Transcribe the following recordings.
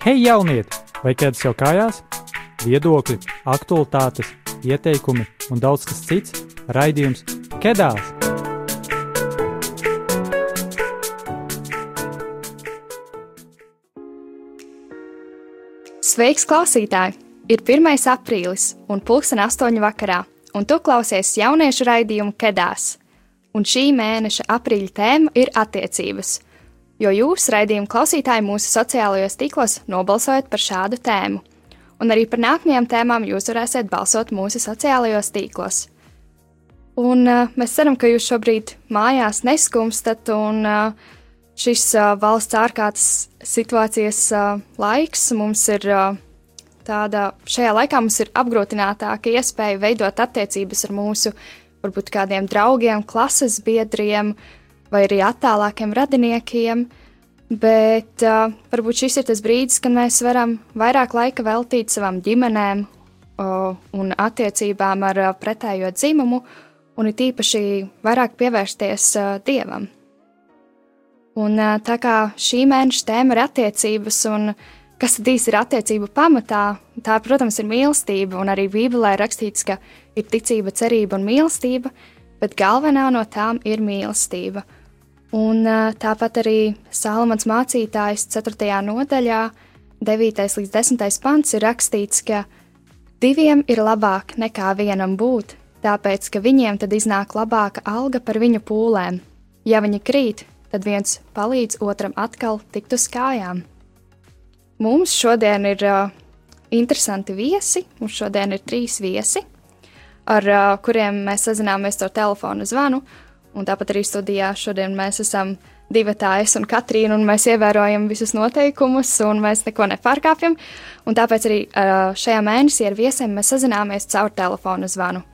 Hei, jaunieti! Vai ķēdes jau kājās? Viedokļi, aktualitātes, ieteikumi un daudz kas cits - raidījums Kedās! Sveiks, klausītāji! Ir 1. aprīlis un pulksten 8. vakarā, un tu klausies jauniešu raidījumu Kedās. Un šī mēneša aprīļa tēma ir attiecības – jo jūs, raidījuma klausītāji, mūsu sociālajos tīklos nobalsojat par šādu tēmu. Un arī par nākamajām tēmām jūs varēsiet balsot mūsu sociālajos tīklos. Un uh, mēs ceram, ka jūs šobrīd mājās neskumstat, un uh, šis uh, valsts ārkārtas situācijas uh, laiks mums ir uh, tāda, šajā laikā mums ir apgrūtinātāka iespēja veidot attiecības ar mūsu, varbūt kādiem draugiem, klases biedriem, uh, vai arī attālākiem radiniekiem, bet uh, varbūt šis ir tas brīdis, kad mēs varam vairāk laika veltīt savām ģimenēm uh, un attiecībām ar uh, pretējo dzimumu, un it īpaši vairāk pievērsties uh, dievam. Un uh, tā kā šī mēneša tēma ir attiecības, un kas tad īsti ir attiecību pamatā, tā, protams, ir mīlestība, un arī Bībelē ir rakstīts, ka ir ticība, cerība un mīlestība, bet galvenā no tām ir mīlestība – Un tāpat arī Sālamans mācītājs 4. nodaļā, 9. līdz 10. pants ir rakstīts, ka diviem ir labāk nekā vienam būt, tāpēc ka viņiem tad iznāk labāka alga par viņu pūlēm. Ja viņi krīt, tad viens palīdz otram atkal tikt uz kājām. Mums šodien ir uh, interesanti viesi, mums šodien ir trīs viesi, ar uh, kuriem mēs sazināmies ar telefonu zvanu. Un tāpat arī studijā šodien mēs esam divi tājas un Katrīna, un mēs ievērojam visus noteikumus, un mēs neko nepārkāpjam. Un tāpēc arī šajā mēnesī ar viesiem mēs sazināmies caur telefonu zvanu.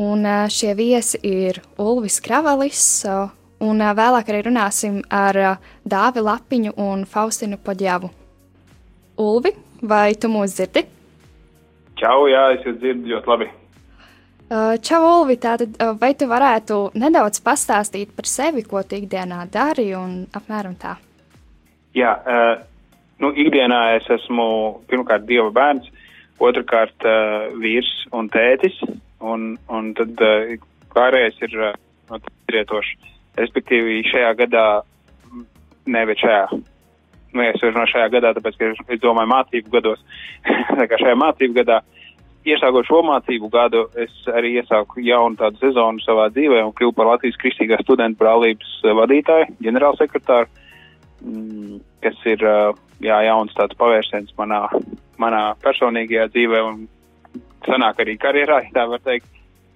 Un šie viesi ir Ulvis Kravalis, un vēlāk arī runāsim ar Dāvi Lapiņu un Faustinu Podjavu. Ulvi, vai tu mūs dzirdi? Čau, jā, es jūs dzirdu ļoti labi. Uh, čau, Ulvi, tātad, uh, vai tu varētu nedaudz pastāstīt par sevi, ko tu ikdienā dari un apmēram tā? Jā, uh, nu, ikdienā es esmu pirmkārt dieva bērns, otrkārt vīrs un tētis, un, un tad pārējais ir no trietoši. Respektīvi, šajā gadā, ne, bet šajā, nu, es varu no šajā gadā, tāpēc, ka es domāju mācību gados, tā kā šajā mācību gadā uh, iesākot šo mācību gadu, es arī iesāku jaunu tādu sezonu savā dzīvē un kļuvu par Latvijas Kristīgās studentu brālības eh, vadītāju, ģenerālsekretāru, mm, kas ir eh, jā, jauns tāds pavērsiens manā, manā personīgajā dzīvē un sanāk arī karjerā, tā var teikt,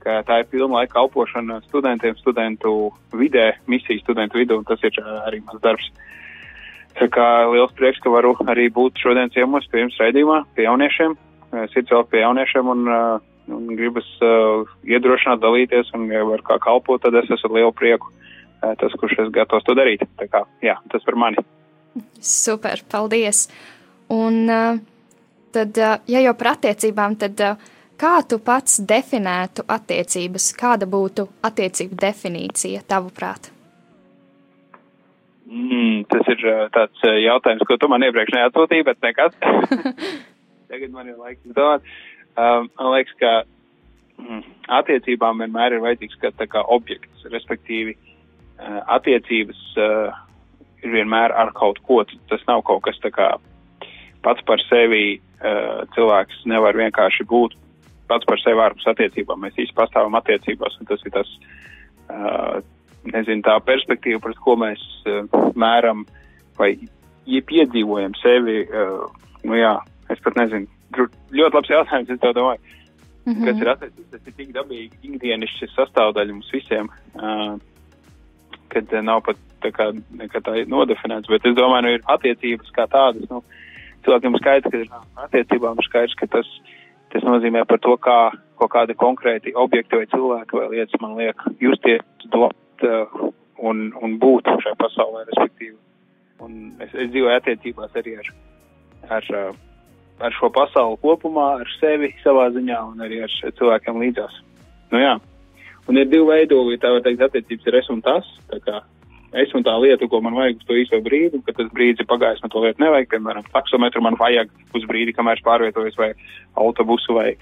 ka tā ir pilna laika kalpošana studentiem, studentu vidē, misiju studentu vidū, un tas ir eh, arī mans darbs. Tā kā liels prieks, ka varu arī būt šodien ciemos pie jums raidījumā, pie jauniešiem, sirds vēl pie jauniešiem un, un gribas iedrošināt, dalīties un, var kā kalpot, tad es esmu lielu prieku tas, kurš es gatavs to darīt. Tā kā, jā, tas par mani. Super, paldies! Un tad, ja jau par attiecībām, tad kā tu pats definētu attiecības? Kāda būtu attiecību definīcija tavuprāt? Mm, tas ir tāds jautājums, ko tu man iepriekš neatsūtīji, bet nekas. tagad man ir laiks domāt. Um, man liekas, ka mm, attiecībām vienmēr ir vajadzīgs kā, kā objekts, respektīvi uh, attiecības uh, ir vienmēr ar kaut ko. Tas nav kaut kas tā kā pats par sevi uh, cilvēks nevar vienkārši būt pats par sevi ārpus attiecībām. Mēs īsti pastāvam attiecībās, un tas ir tas, uh, nezinu, tā perspektīva, pret ko mēs uh, mēram vai ja piedzīvojam sevi. Uh, nu jā, Es pat nezinu. Ļoti labs jautājums, es domāju. Mm -hmm. Kas ir attiecības? Tas ir tik dabīgi ikdienišķi sastāvdaļa mums visiem, uh, kad nav pat tā kā, tā nodefinēts. Bet es domāju, nu ir attiecības kā tādas. Nu, cilvēkiem skaidrs, ka ir attiecībām skaidrs, ka tas, tas nozīmē par to, kā kaut kādi konkrēti objekti vai cilvēki vai lietas man liek justies, dot uh, un, un būt šajā pasaulē, respektīvi. Un es, es dzīvoju attiecībās arī ar, ar uh, ar šo pasauli kopumā, ar sevi savā ziņā un arī ar cilvēkiem līdzās. Nu, jā. un ir divi veidi, tā var teikt, attiecības ir es un tas. Kā es un tā lieta, ko man vajag uz to īso brīdi, kad tas brīdis ir pagājis, man to lietu nevajag, piemēram, taksometru man vajag uz brīdi, kamēr es pārvietojos vai autobusu vai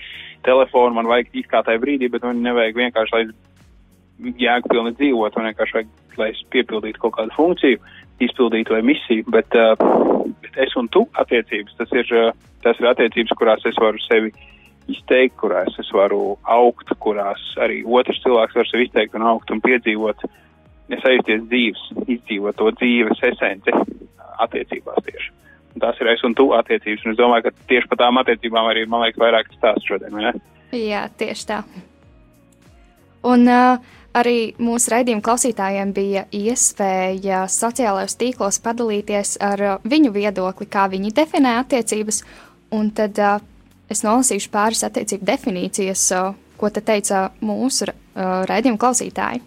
telefonu man vajag it kā tajā brīdī, bet man nevajag vienkārši, lai jēgpilni dzīvot, man vienkārši vajag, lai es piepildītu kaut kādu funkciju, izpildītu vai misiju, bet, bet es un tu attiecības, tas ir, uh, tas ir attiecības, kurās es varu sevi izteikt, kurās es varu augt, kurās arī otrs cilvēks var sevi izteikt un augt un piedzīvot, nesaisties dzīves, izdzīvot to dzīves esenci attiecībās tieši. Un tās ir es un tu attiecības, un es domāju, ka tieši par tām attiecībām arī, man liekas, vairāk stāst šodien, ne? Jā, tieši tā. Un uh, arī mūsu raidījuma klausītājiem bija iespēja sociālajos tīklos padalīties ar uh, viņu viedokli, kā viņi definē attiecības, un tad uh, es nolasīšu pāris attiecību definīcijas, ko te teica mūsu raidījuma klausītāji.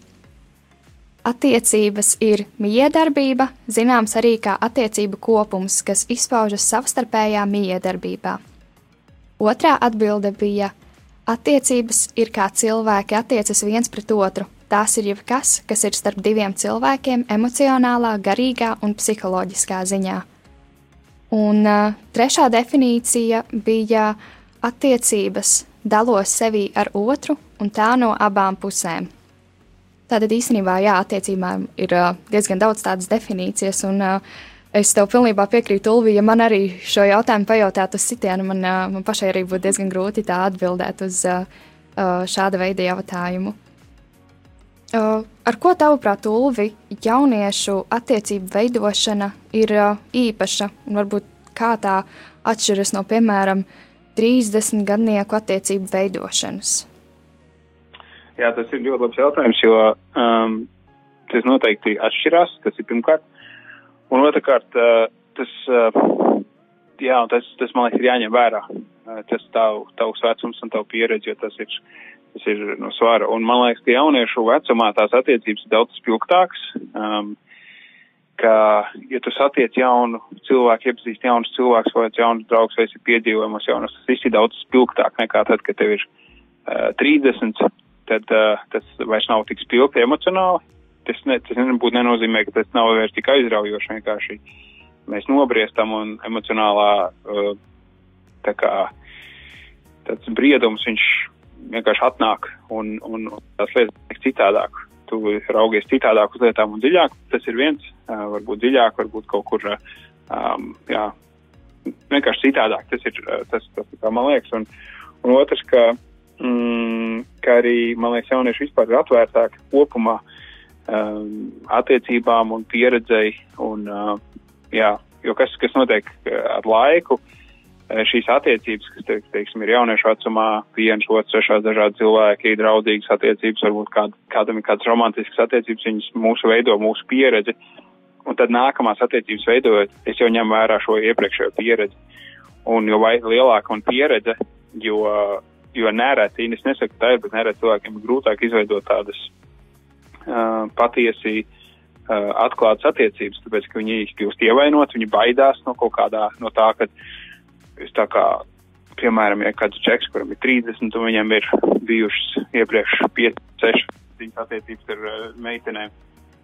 Attiecības ir miedarbība, zināms arī kā attiecību kopums, kas izpaužas savstarpējā miedarbībā. Otrā atbilde bija: Attiecības ir kā cilvēki attiecas viens pret otru. Tās ir jebkas, kas ir starp diviem cilvēkiem emocionālā, garīgā un psiholoģiskā ziņā. Un uh, trešā definīcija bija attiecības dalos sevi ar otru un tā no abām pusēm. Tātad īstenībā, jā, attiecībām ir uh, diezgan daudz tādas definīcijas, un uh, es tev pilnībā piekrītu, Ulvi, ja man arī šo jautājumu pajautātu uz sitienu, man, uh, man pašai arī būtu diezgan grūti tā atbildēt uz uh, uh, šāda veida jautājumu. Uh, ar ko tavuprāt, Ulvi, jauniešu attiecību veidošana ir uh, īpaša un varbūt kā tā atšķiras no, piemēram, 30 gadnieku attiecību veidošanas? Jā, tas ir ļoti labs jautājums, jo um, tas noteikti atšķirās, tas ir pirmkārt. Un otrkārt, uh, tas, uh, jā, tas, tas man liekas ir jāņem vērā. Uh, tas tav, tavs vecums un tavu pieredzi, jo tas ir tas ir no svara. Un man liekas, ka jauniešu vecumā tās attiecības ir daudz spilgtākas. Um, ka, ja tu satiec jaunu cilvēku, iepazīst jaunus cilvēkus, vai jaunus draugus, vai esi piedzīvojumos jaunus, tas viss ir daudz spilgtāk nekā tad, kad tev ir uh, 30, tad uh, tas vairs nav tik spilgti emocionāli. Tas, ne, tas nebūtu nenozīmē, ka tas nav vairs tik aizraujoši, vienkārši mēs nobriestam un emocionālā uh, tā kā tāds briedums viņš vienkārši atnāk un, un, un tās lietas citādāk. Tu raugies citādāk uz lietām un dziļāk. Tas ir viens, varbūt dziļāk, varbūt kaut kur, um, jā, vienkārši citādāk. Tas ir tas, tas kā man liekas. Un, un otrs, ka, mm, ka arī, man liekas, jaunieši vispār ir atvērtāki kopumā um, attiecībām un pieredzei. Un, uh, jā, jo kas, kas notiek ar laiku, uh, šīs attiecības, kas, te, teiksim, ir jauniešu vecumā, viens, otrs, trešās dažādi cilvēki, draudīgas attiecības, varbūt kād, kādam ir kādas romantiskas attiecības, viņas mūsu veido, mūsu pieredzi. Un tad nākamās attiecības veidojot, es jau ņemu vērā šo iepriekšējo pieredzi. Un jo lielāka man pieredze, jo, jo nereti, es nesaku tā ir, bet nereti cilvēkiem ir grūtāk izveidot tādas uh, patiesi uh, atklātas attiecības, tāpēc, ka viņi kļūst ievainot, viņi baidās no kaut kādā, no tā, ka es tā kā, piemēram, ja kāds čeks, kuram ir 30, un viņam ir bijušas iepriekš 5, 6 viņas attiecības ar uh, meitenēm,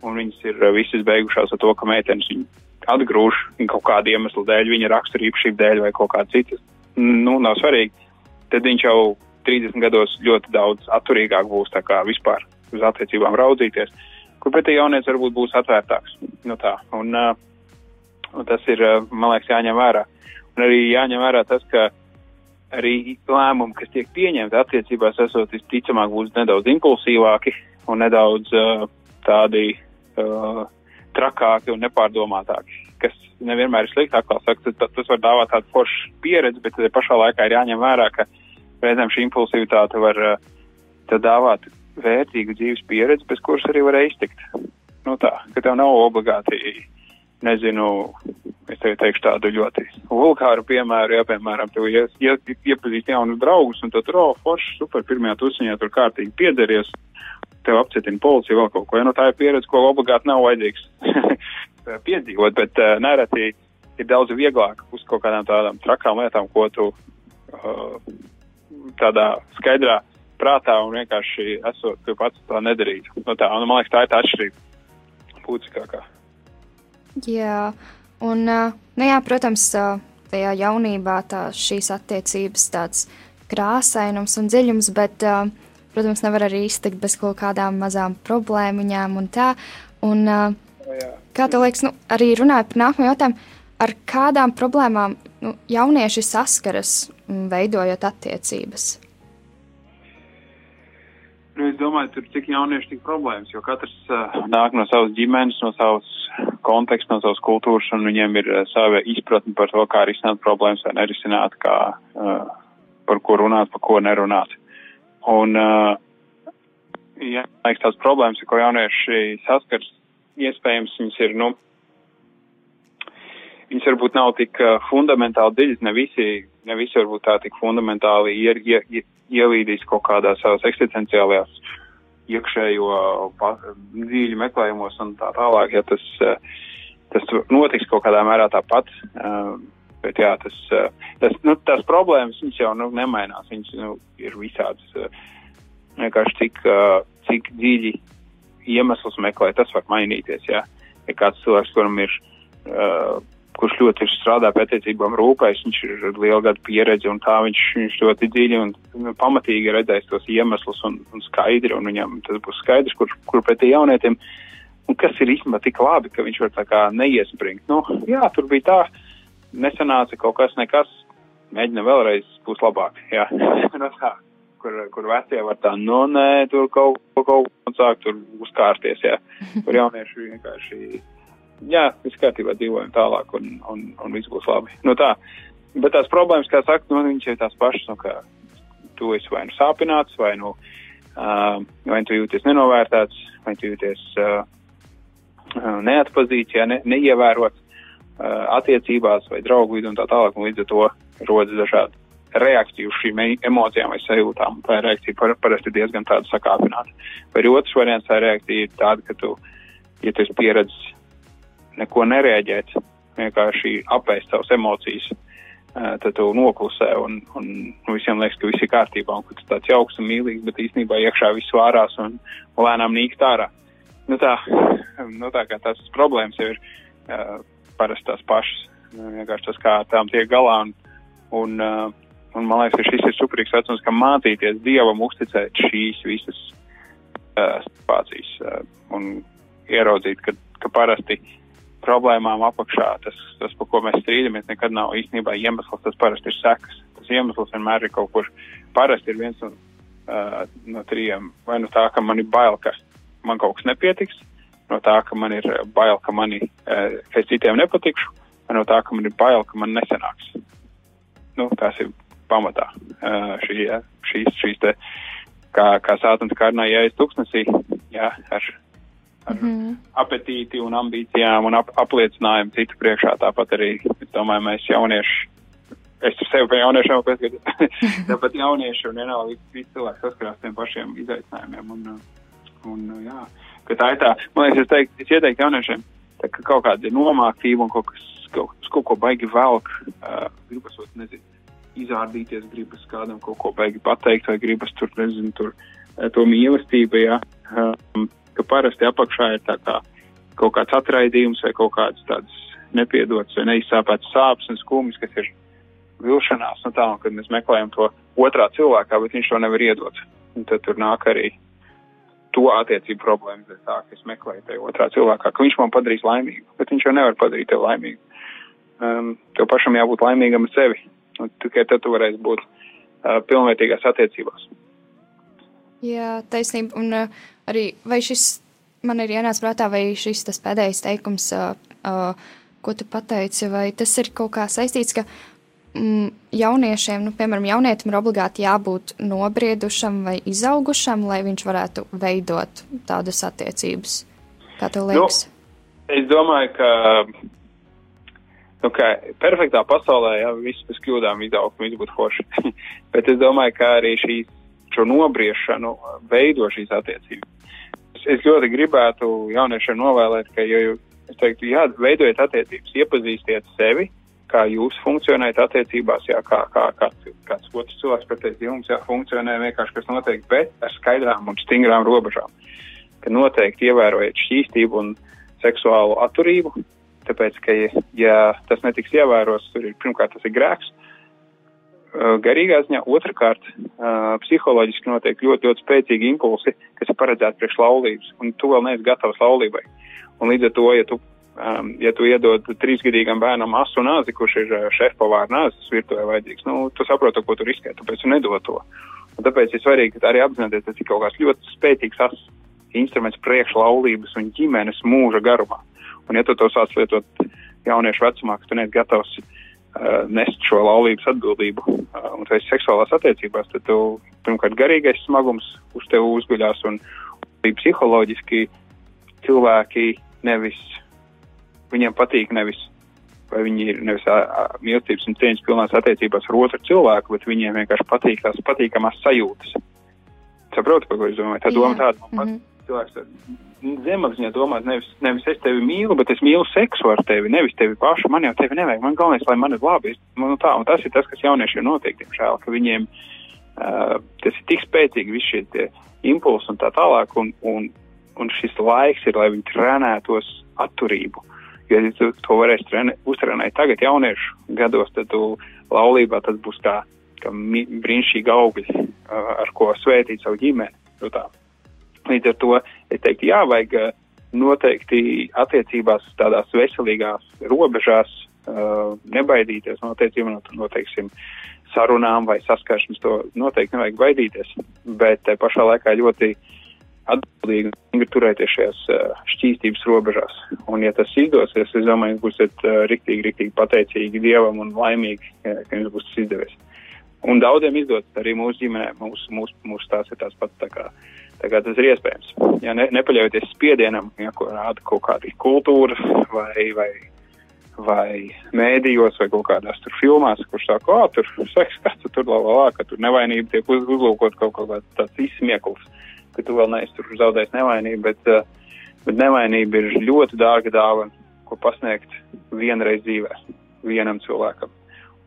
un viņas ir uh, visas beigušās ar to, ka meitenes viņu atgrūž kaut kādu iemeslu dēļ, viņa rakstura īpašību dēļ vai kaut kāda citas. Nu, nav svarīgi. Tad viņš jau 30 gados ļoti daudz atturīgāk būs tā kā vispār uz attiecībām raudzīties, kur pretī jaunieci varbūt būs atvērtāks. Nu tā, un, uh, un tas ir, man liekas, jāņem vērā. Un arī jāņem vērā tas, ka arī lēmumi, kas tiek pieņemti attiecībās, esot visticamāk būs nedaudz impulsīvāki un nedaudz uh, tādi uh, trakāki un nepārdomātāki, kas nevienmēr ir sliktāk, kā saka, tas var dāvāt tādu foršu pieredzi, bet pašā laikā ir jāņem vērā, ka reizēm šī impulsivitāte var uh, dāvāt vērtīgu dzīves pieredzi, bez kuras arī var iztikt. Nu tā, ka tev nav obligāti nezinu, es tev teikšu tādu ļoti vulgāru piemēru, ja, piemēram, tu ja, ja, iepazīst jaunus draugus un tu tur, oh, forši, super, pirmajā tusiņā tur kārtīgi piederties, tev apcietina policija vēl kaut ko, ja, nu tā ir pieredze, ko obligāti nav vajadzīgs piedzīvot, bet uh, nereti ir daudz vieglāk uz kaut kādām tādām trakām lietām, ko tu uh, tādā skaidrā prātā un vienkārši esot, tu pats tā nedarītu. Nu, tā, un man liekas, tā ir tā atšķirība būtiskākā. Jā, un, nu jā, protams, tajā jaunībā tā šīs attiecības tāds krāsainums un dziļums, bet, protams, nevar arī iztikt bez kaut kādām mazām problēmiņām un tā. Un, kā tev liekas, nu, arī runājot par nākamo jautājumu, ar kādām problēmām nu, jaunieši saskaras veidojot attiecības? Nu, es domāju, tur cik jaunieši, tik problēmas, jo katrs uh, nāk no savas ģimenes, no savas konteksta, no savas kultūras, un viņiem ir uh, sava izpratne par to, kā risināt problēmas vai nerisināt, kā, uh, par ko runāt, par ko nerunāt. Un, uh, jā, liekas, tās problēmas, ar ko jaunieši saskars, iespējams, viņas ir, nu, viņas varbūt nav tik fundamentāli dziļas, ne visi, ne visi varbūt tā tik fundamentāli ir, ir, ir ielīdīs kaut kādās savās eksistenciālajās iekšējo dzīļu meklējumos un tā tālāk, ja tas, eh, tas notiks kaut kādā mērā tāpat. Eh, bet jā, tas, eh, tas, nu, tās problēmas, jau nu, nemainās, viņas nu, ir visādas. Vienkārši cik, cik dziļi iemeslus meklē, tas var mainīties, jā. Ja kāds cilvēks, kuram ir uh, kurš ļoti strādā pie attiecībām rūpēs, viņš ir ar lielu gadu pieredzi un tā viņš, viņš ļoti dziļi un nu, pamatīgi redzēs tos iemeslus un, un skaidri, un viņam tas būs skaidrs, kur, kur pēc jaunietim, un kas ir īstenībā tik labi, ka viņš var tā kā neiespringt. Nu, jā, tur bija tā, nesanāca kaut kas nekas, mēģina vēlreiz, būs labāk, jā, no tā. Kur, kur vecie var tā, nu nē, tur kaut ko, kaut ko sāk tur uzkārties, jā. Kur jaunieši vienkārši jā, viss kārtībā dzīvojam tālāk un, un, un viss būs labi. Nu tā, bet tās problēmas, kā saka, nu, viņas ir tās pašas, nu, ka tu esi vai nu sāpināts, vai nu, uh, vai tu jūties nenovērtēts, vai tu jūties uh, neatpazīts, ja ne, neievērots uh, attiecībās vai draugu vidu un tā tālāk, un līdz ar to rodas dažādi reakciju uz šīm emocijām vai sajūtām. Tā reakcija par, parasti ir diezgan tāda sakāpināta. Vai otrs variants, tā reakcija ir tāda, ka tu, ja tu esi pieredzis neko nereaģēt, vienkārši apēst savas emocijas, tad tu noklusē un, un nu, visiem liekas, ka viss ir kārtībā un ka tu tāds jauks un mīlīgs, bet īstenībā iekšā viss vārās un lēnām nīkt ārā. Nu tā, nu tā kā tās problēmas jau ir uh, parasti tās pašas, vienkārši tas, kā tām tiek galā un, un, uh, un man liekas, ka šis ir superīgs vecums, ka mācīties Dievam uzticēt šīs visas uh, situācijas uh, un ieraudzīt, ka, ka parasti uh, problēmām apakšā, tas, tas, par ko mēs strīdamies, nekad nav īstenībā iemesls, tas parasti ir sekas. Tas iemesls vienmēr ir kaut kur, parasti ir viens no, uh, no trījiem, vai no tā, ka man ir bail, ka man kaut kas nepietiks, no tā, ka man ir bail, ka, mani, uh, ka es citiem nepatikšu, vai no tā, ka man ir bail, ka man nesanāks. Nu, tas ir pamatā uh, šī, šīs, šīs te, kā, kā sātums kārnā jāies tuksnesī, jā, ar ar mm apetīti un ambīcijām un ap apliecinājumu citu priekšā. Tāpat arī, es domāju, mēs jaunieši, es sev pie jauniešiem pieskatos, tāpat jaunieši un vienalga visi cilvēki saskarās tiem pašiem izaicinājumiem. Un, un, jā, ka tā ir tā, man liekas, es, teikt, es ieteiktu jauniešiem, tā, ka kaut kāda nomāktība un kaut kas, kaut, kaut ko baigi velk, uh, gribas, nezinu, izrādīties, gribas kādam kaut ko baigi pateikt vai gribas tur, nezinu, tur to mīlestību, jā. Um, ka parasti apakšā ir tā kā kaut kāds atraidījums vai kaut kāds tāds nepiedots vai neizsāpēts sāpes un skumjas, kas ir vilšanās, nu tā, un kad mēs meklējam to otrā cilvēkā, bet viņš to nevar iedot. Un tad tur nāk arī to attiecību problēmas, bet tā, ka es meklēju tajā otrā cilvēkā, ka viņš man padarīs laimīgu, bet viņš jau nevar padarīt tev laimīgu. Um, tev pašam jābūt laimīgam ar sevi, un tikai tad tu varēsi būt uh, pilnvērtīgās attiecībās. Jā, taisnība. Un uh, arī vai šis man ir ienācis prātā, vai šis tas pēdējais teikums, uh, uh, ko tu pateici, vai tas ir kaut kā saistīts, ka mm, jauniešiem, nu, piemēram, jaunietim ir obligāti jābūt nobriedušam vai izaugušam, lai viņš varētu veidot tādas attiecības. Kā tev nu, liekas? Nu, es domāju, ka nu, ka perfektā pasaulē jau viss bez kļūdām izaug, viss būtu forši. Bet es domāju, ka arī šīs šo nobriešanu veido šīs attiecības. Es, es ļoti gribētu jauniešiem novēlēt, ka, ja es teiktu, jā, veidojiet attiecības, iepazīstiet sevi, kā jūs funkcionējat attiecībās, jā, kā, kā, kā kāds otrs cilvēks pretēji jums, jā, funkcionē vienkārši kas noteikti, bet ar skaidrām un stingrām robežām, ka noteikti ievērojiet šķīstību un seksuālu atturību, tāpēc, ka, ja tas netiks ievēros, tur ir pirmkārt tas ir grēks, garīgā ziņā, otrkārt, psiholoģiski notiek ļoti, ļoti spēcīgi impulsi, kas ir paredzēti priekš laulības, un tu vēl neesi gatavs laulībai. Un līdz ar to, ja tu, um, ja tu iedod trīsgadīgam bērnam asu nāzi, kurš ir šefpavāra nāzes virtuvē vajadzīgs, nu, tu saproti, ko tu riskē, tāpēc tu nedod to. Un tāpēc ir svarīgi arī apzināties, tas ir kaut kāds ļoti spēcīgs as instruments priekš laulības un ģimenes mūža garumā. Un ja tu to sāc lietot jauniešu vecumā, ka tu neesi gatavs nest šo laulības atbildību uh, un tu esi seksuālās attiecībās, tad tu, pirmkārt, garīgais smagums uz tevi uzguļās un psiholoģiski cilvēki nevis, viņiem patīk nevis, vai viņi ir nevis mīlestības un cieņas pilnās attiecībās ar otru cilvēku, bet viņiem vienkārši patīk tās patīkamās sajūtas. Saprotu, ko es domāju? Tā doma tāda, man mm -hmm. Cilvēks zemapziņā domāt, nevis, nevis es tevi mīlu, bet es mīlu seksu ar tevi, nevis tevi pašu. Man jau tevi nevajag. Man galvenais, lai man ir labi. Nu, tā, un tas ir tas, kas jauniešiem notiek, diemžēl, ka viņiem uh, tas ir tik spēcīgi, visi šie impulsi un tā tālāk, un, un, un šis laiks ir, lai viņi trenētos atturību. Ja tu to varēsi trenē, uztrenēt tagad jauniešu gados, tad tu laulībā tas būs kā, kā brīnišķīgi augļi, uh, ar ko svētīt savu ģimeni. Nu, tā. Līdz ar to es teiktu, jā, vajag eh, noteikti attiecībās tādās veselīgās robežās uh, nebaidīties no attiecībām, no, no teiksim, sarunām vai saskaršanas, to noteikti nevajag baidīties, bet pašā laikā ļoti atbildīgi turēties šajās uh, šķīstības robežās. Un, ja tas izdosies, es domāju, jūs būsiet uh, riktīgi, riktīgi pateicīgi Dievam un laimīgi, ka jums būs tas izdevies. Un daudziem izdodas arī mūsu ģimenē, mūsu, mūsu, mūsu tās ir tās pats tā kā kā tas ir iespējams. Ja ne, nepaļaujoties spiedienam, ja, ko rāda kaut kāda kultūra vai, vai, vai mēdījos vai kaut kādās tur filmās, kurš saka, o, tur seks, kas tu tur, la, la, la, ka tur nevainība tiek uz, uzlūkot kaut, kāds tāds izsmiekls, ka tu vēl neesi tur zaudējis nevainību, bet, uh, bet nevainība ir ļoti dārga dāvana, ko pasniegt vienreiz dzīvē, vienam cilvēkam.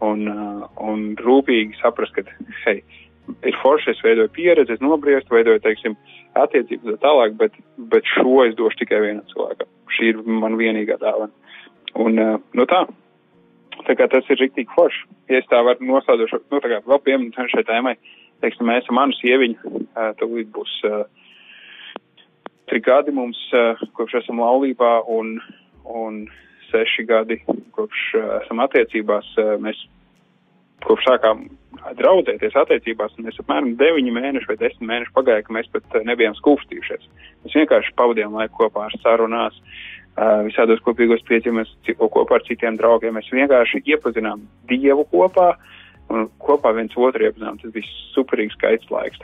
Un, uh, un rūpīgi saprast, ka, hei, ir forši, es veidoju pieredzi, es nobriestu, veidoju, teiksim, attiecības tā tālāk, bet, bet šo es došu tikai vienam cilvēkam. Šī ir man vienīgā dāvana. Un, uh, nu tā, tā kā tas ir riktīgi forši. Ja es tā varu nosādošu, nu tā kā vēl pieminēt šai tēmai, teiksim, mēs ar manu sieviņu, uh, tūlīt būs uh, tri gadi mums, kopš esam laulībā un, un seši gadi, kopš esam attiecībās, mēs kopš sākām draudzēties attiecībās, un mēs apmēram 9 mēneši vai 10 mēneši pagāja, ka mēs pat eh, nebijām skūpstījušies. Mēs vienkārši pavadījām laiku kopā ar sarunās, eh, visādos kopīgos priecījumos kopā ar citiem draugiem. Mēs vienkārši iepazinām Dievu kopā un kopā viens otru iepazinām. Tas bija superīgs skaists laiks.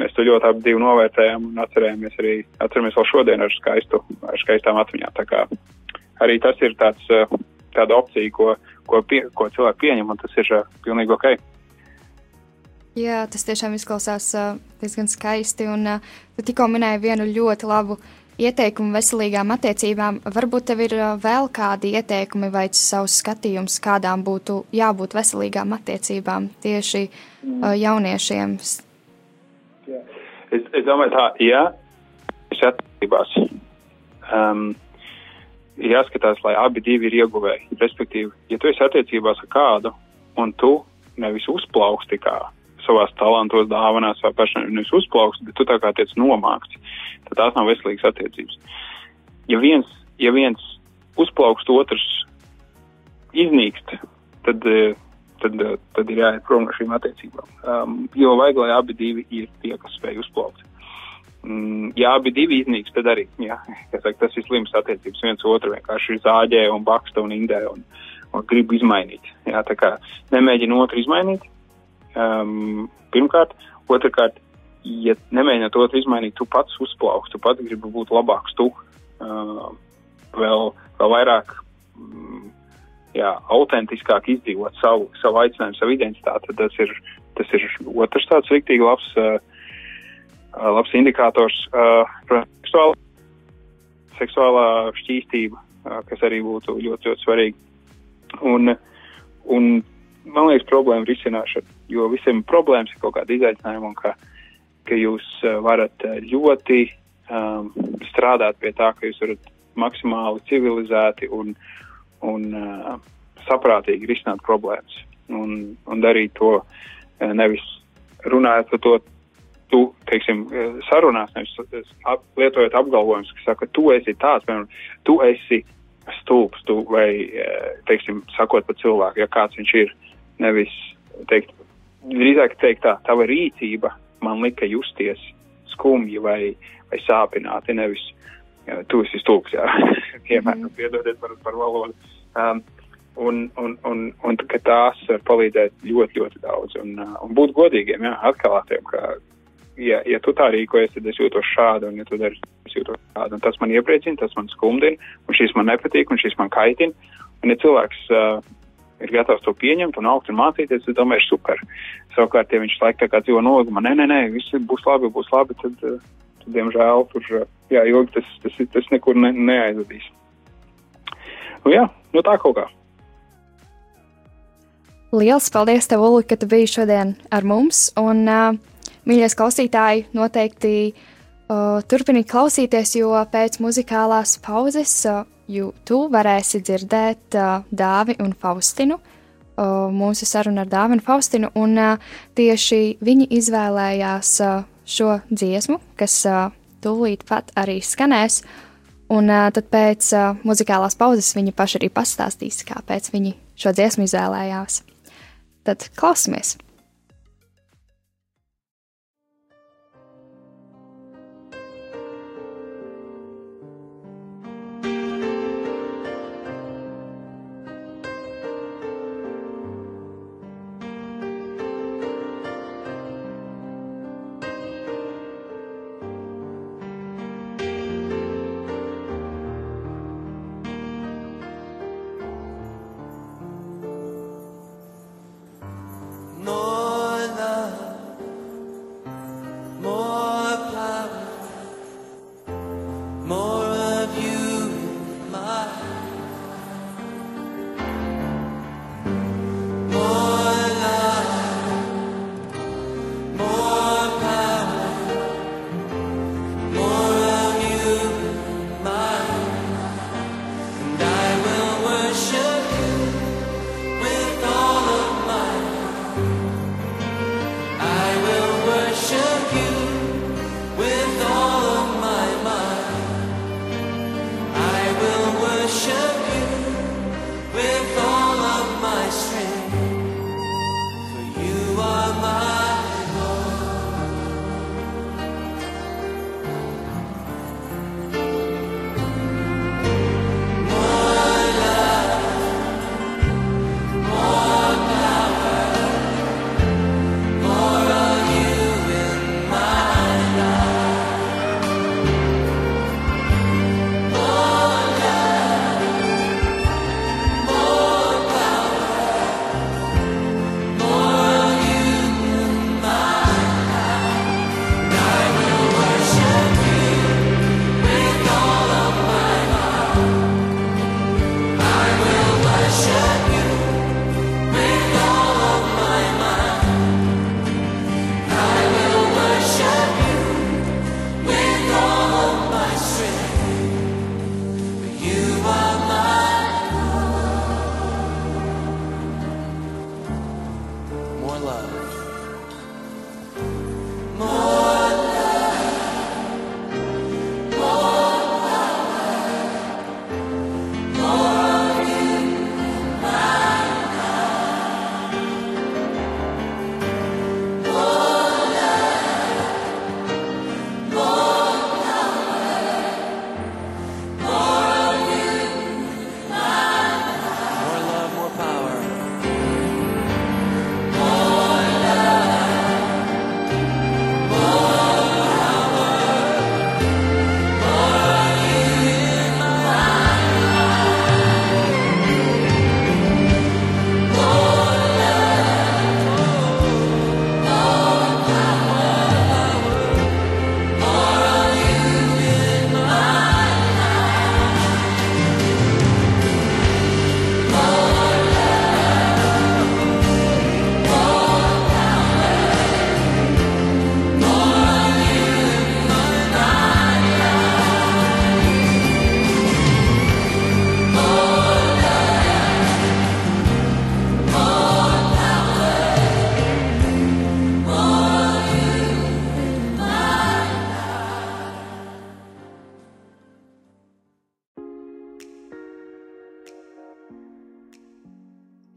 Mēs to ļoti abi novērtējām un atcerējāmies arī, atceramies vēl šodien ar skaistu, ar skaistām atmiņām. Arī tas ir tāds, eh, tāda opcija, ko, ko, pie, ko cilvēki pieņem, un tas ir pilnīgi ok. Jā, tas tiešām izklausās uh, diezgan skaisti. Un uh, tu tikko minēji vienu ļoti labu ieteikumu veselīgām attiecībām. Varbūt tev ir uh, vēl kādi ieteikumi vai savs skatījums, kādām būtu jābūt veselīgām attiecībām tieši uh, jauniešiem? Jā. Es, es domāju, tā, jā, es attiecībās. Um, ir jāskatās, lai abi divi ir ieguvēji. Respektīvi, ja tu esi attiecībās ar kādu un tu nevis uzplauksti kā savās talantos, dāvanās vai pašam nevis uzplaukst, bet tu tā kā tiec nomākts, tad tās nav veselīgas attiecības. Ja viens, ja viens uzplaukst, otrs iznīkst, tad, eh, tad, eh, tad ir jāiet prom no šīm attiecībām. Um, jo vajag, lai abi divi ir tie, kas spēj uzplaukt. Mm, ja abi divi iznīks, tad arī, jā, saka, tas ir slims attiecības. viens otru vienkārši zāģē un baksta un indē un, un grib izmainīt. Jā, tā kā nemēģina otru izmainīt, Um, pirmkārt, otrkārt, ja nemēģināt otru izmainīt, tu pats uzplauks, tu pats gribi būt labāks, tu uh, vēl, vēl vairāk, um, jā, autentiskāk izdzīvot savu, savu aicinājumu, savu identitāti. Tas ir, tas ir otrs tāds riktīgi labs, uh, labs indikators. Uh, seksuāla, seksuālā šķīstība, uh, kas arī būtu ļoti, ļoti svarīga. Un, un man liekas, problēma risināšana, jo visiem problēmas ir kaut kāda izaicinājuma un ka, ka jūs uh, varat uh, ļoti um, strādāt pie tā, ka jūs varat maksimāli civilizēti un, un uh, saprātīgi risināt problēmas un, un darīt to uh, nevis runājot par to, tu, teiksim, sarunās, nevis ap, lietojot apgalvojumus, kas saka, tu esi tāds, piemēram, tu esi stulbs, tu vai, teiksim, sakot par cilvēku, ja kāds viņš ir, nevis teikt, drīzāk teikt tā, tava rīcība man lika justies skumji vai, vai sāpināti, nevis jā, tu esi stulbs, jā, piemēram, mm. piedodiet par, par valodu. Um, un, un, un, un ka tās var palīdzēt ļoti, ļoti daudz. Un, uh, un būt godīgiem, jā, atklātiem, ka, ja, ja tu tā rīkojies, tad es jūtos šādi, un ja tu dari, es jūtos šādi. Un tas man iepriecina, tas man skumdina, un šīs man nepatīk, un šīs man kaitina. Un ja cilvēks uh, ir gatavs to pieņemt un augt un mācīties, es domāju, ir super. Savukārt, ja viņš laikā tā kā dzīvo nolīgumā, nē, nē, nē, viss būs labi, būs labi, tad, uh, tad diemžēl, tur, uh, jā, ilgi tas, tas, tas nekur ne, neaizvadīs. Nu jā, nu tā kaut kā. Lielas paldies, tev, Ulu, ka tu biji šodien ar mums. Un, uh, mīļie klausītāji, noteikti uh, turpiniet klausīties, jo pēc muzikālās pauzes uh, tu varēsi dzirdēt uh, Dāvi un Faustinu. Uh, mūsu saruna ar Dāvidu un Faustinu, un uh, tieši viņi izvēlējās uh, šo dziesmu, kas uh, tūlīt pat arī skanēs. Un uh, tad pēc uh, muzikālās pauzes viņi paši arī pastāstīs, kāpēc viņi šo dziesmu izvēlējās. Tad klausamies!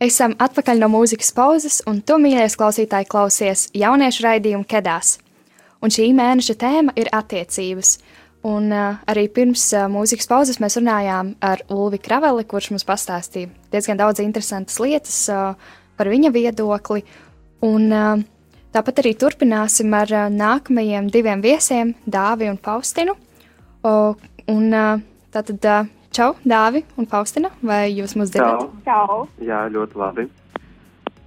Esam atpakaļ no mūzikas pauzes, un tu, mīļais klausītāji, klausies jauniešu raidījumu Kedās. Un šī mēneša tēma ir attiecības. Un uh, arī pirms uh, mūzikas pauzes mēs runājām ar Ulvi Kraveli, kurš mums pastāstīja diezgan daudz interesantas lietas uh, par viņa viedokli. Un, uh, tāpat arī turpināsim ar uh, nākamajiem diviem viesiem, Dāvi un Faustinu. Uh, un, uh, tātad, uh, Čau, Dāvi un Faustina, vai jūs mūs dzirdat? Čau. Jā, ļoti labi.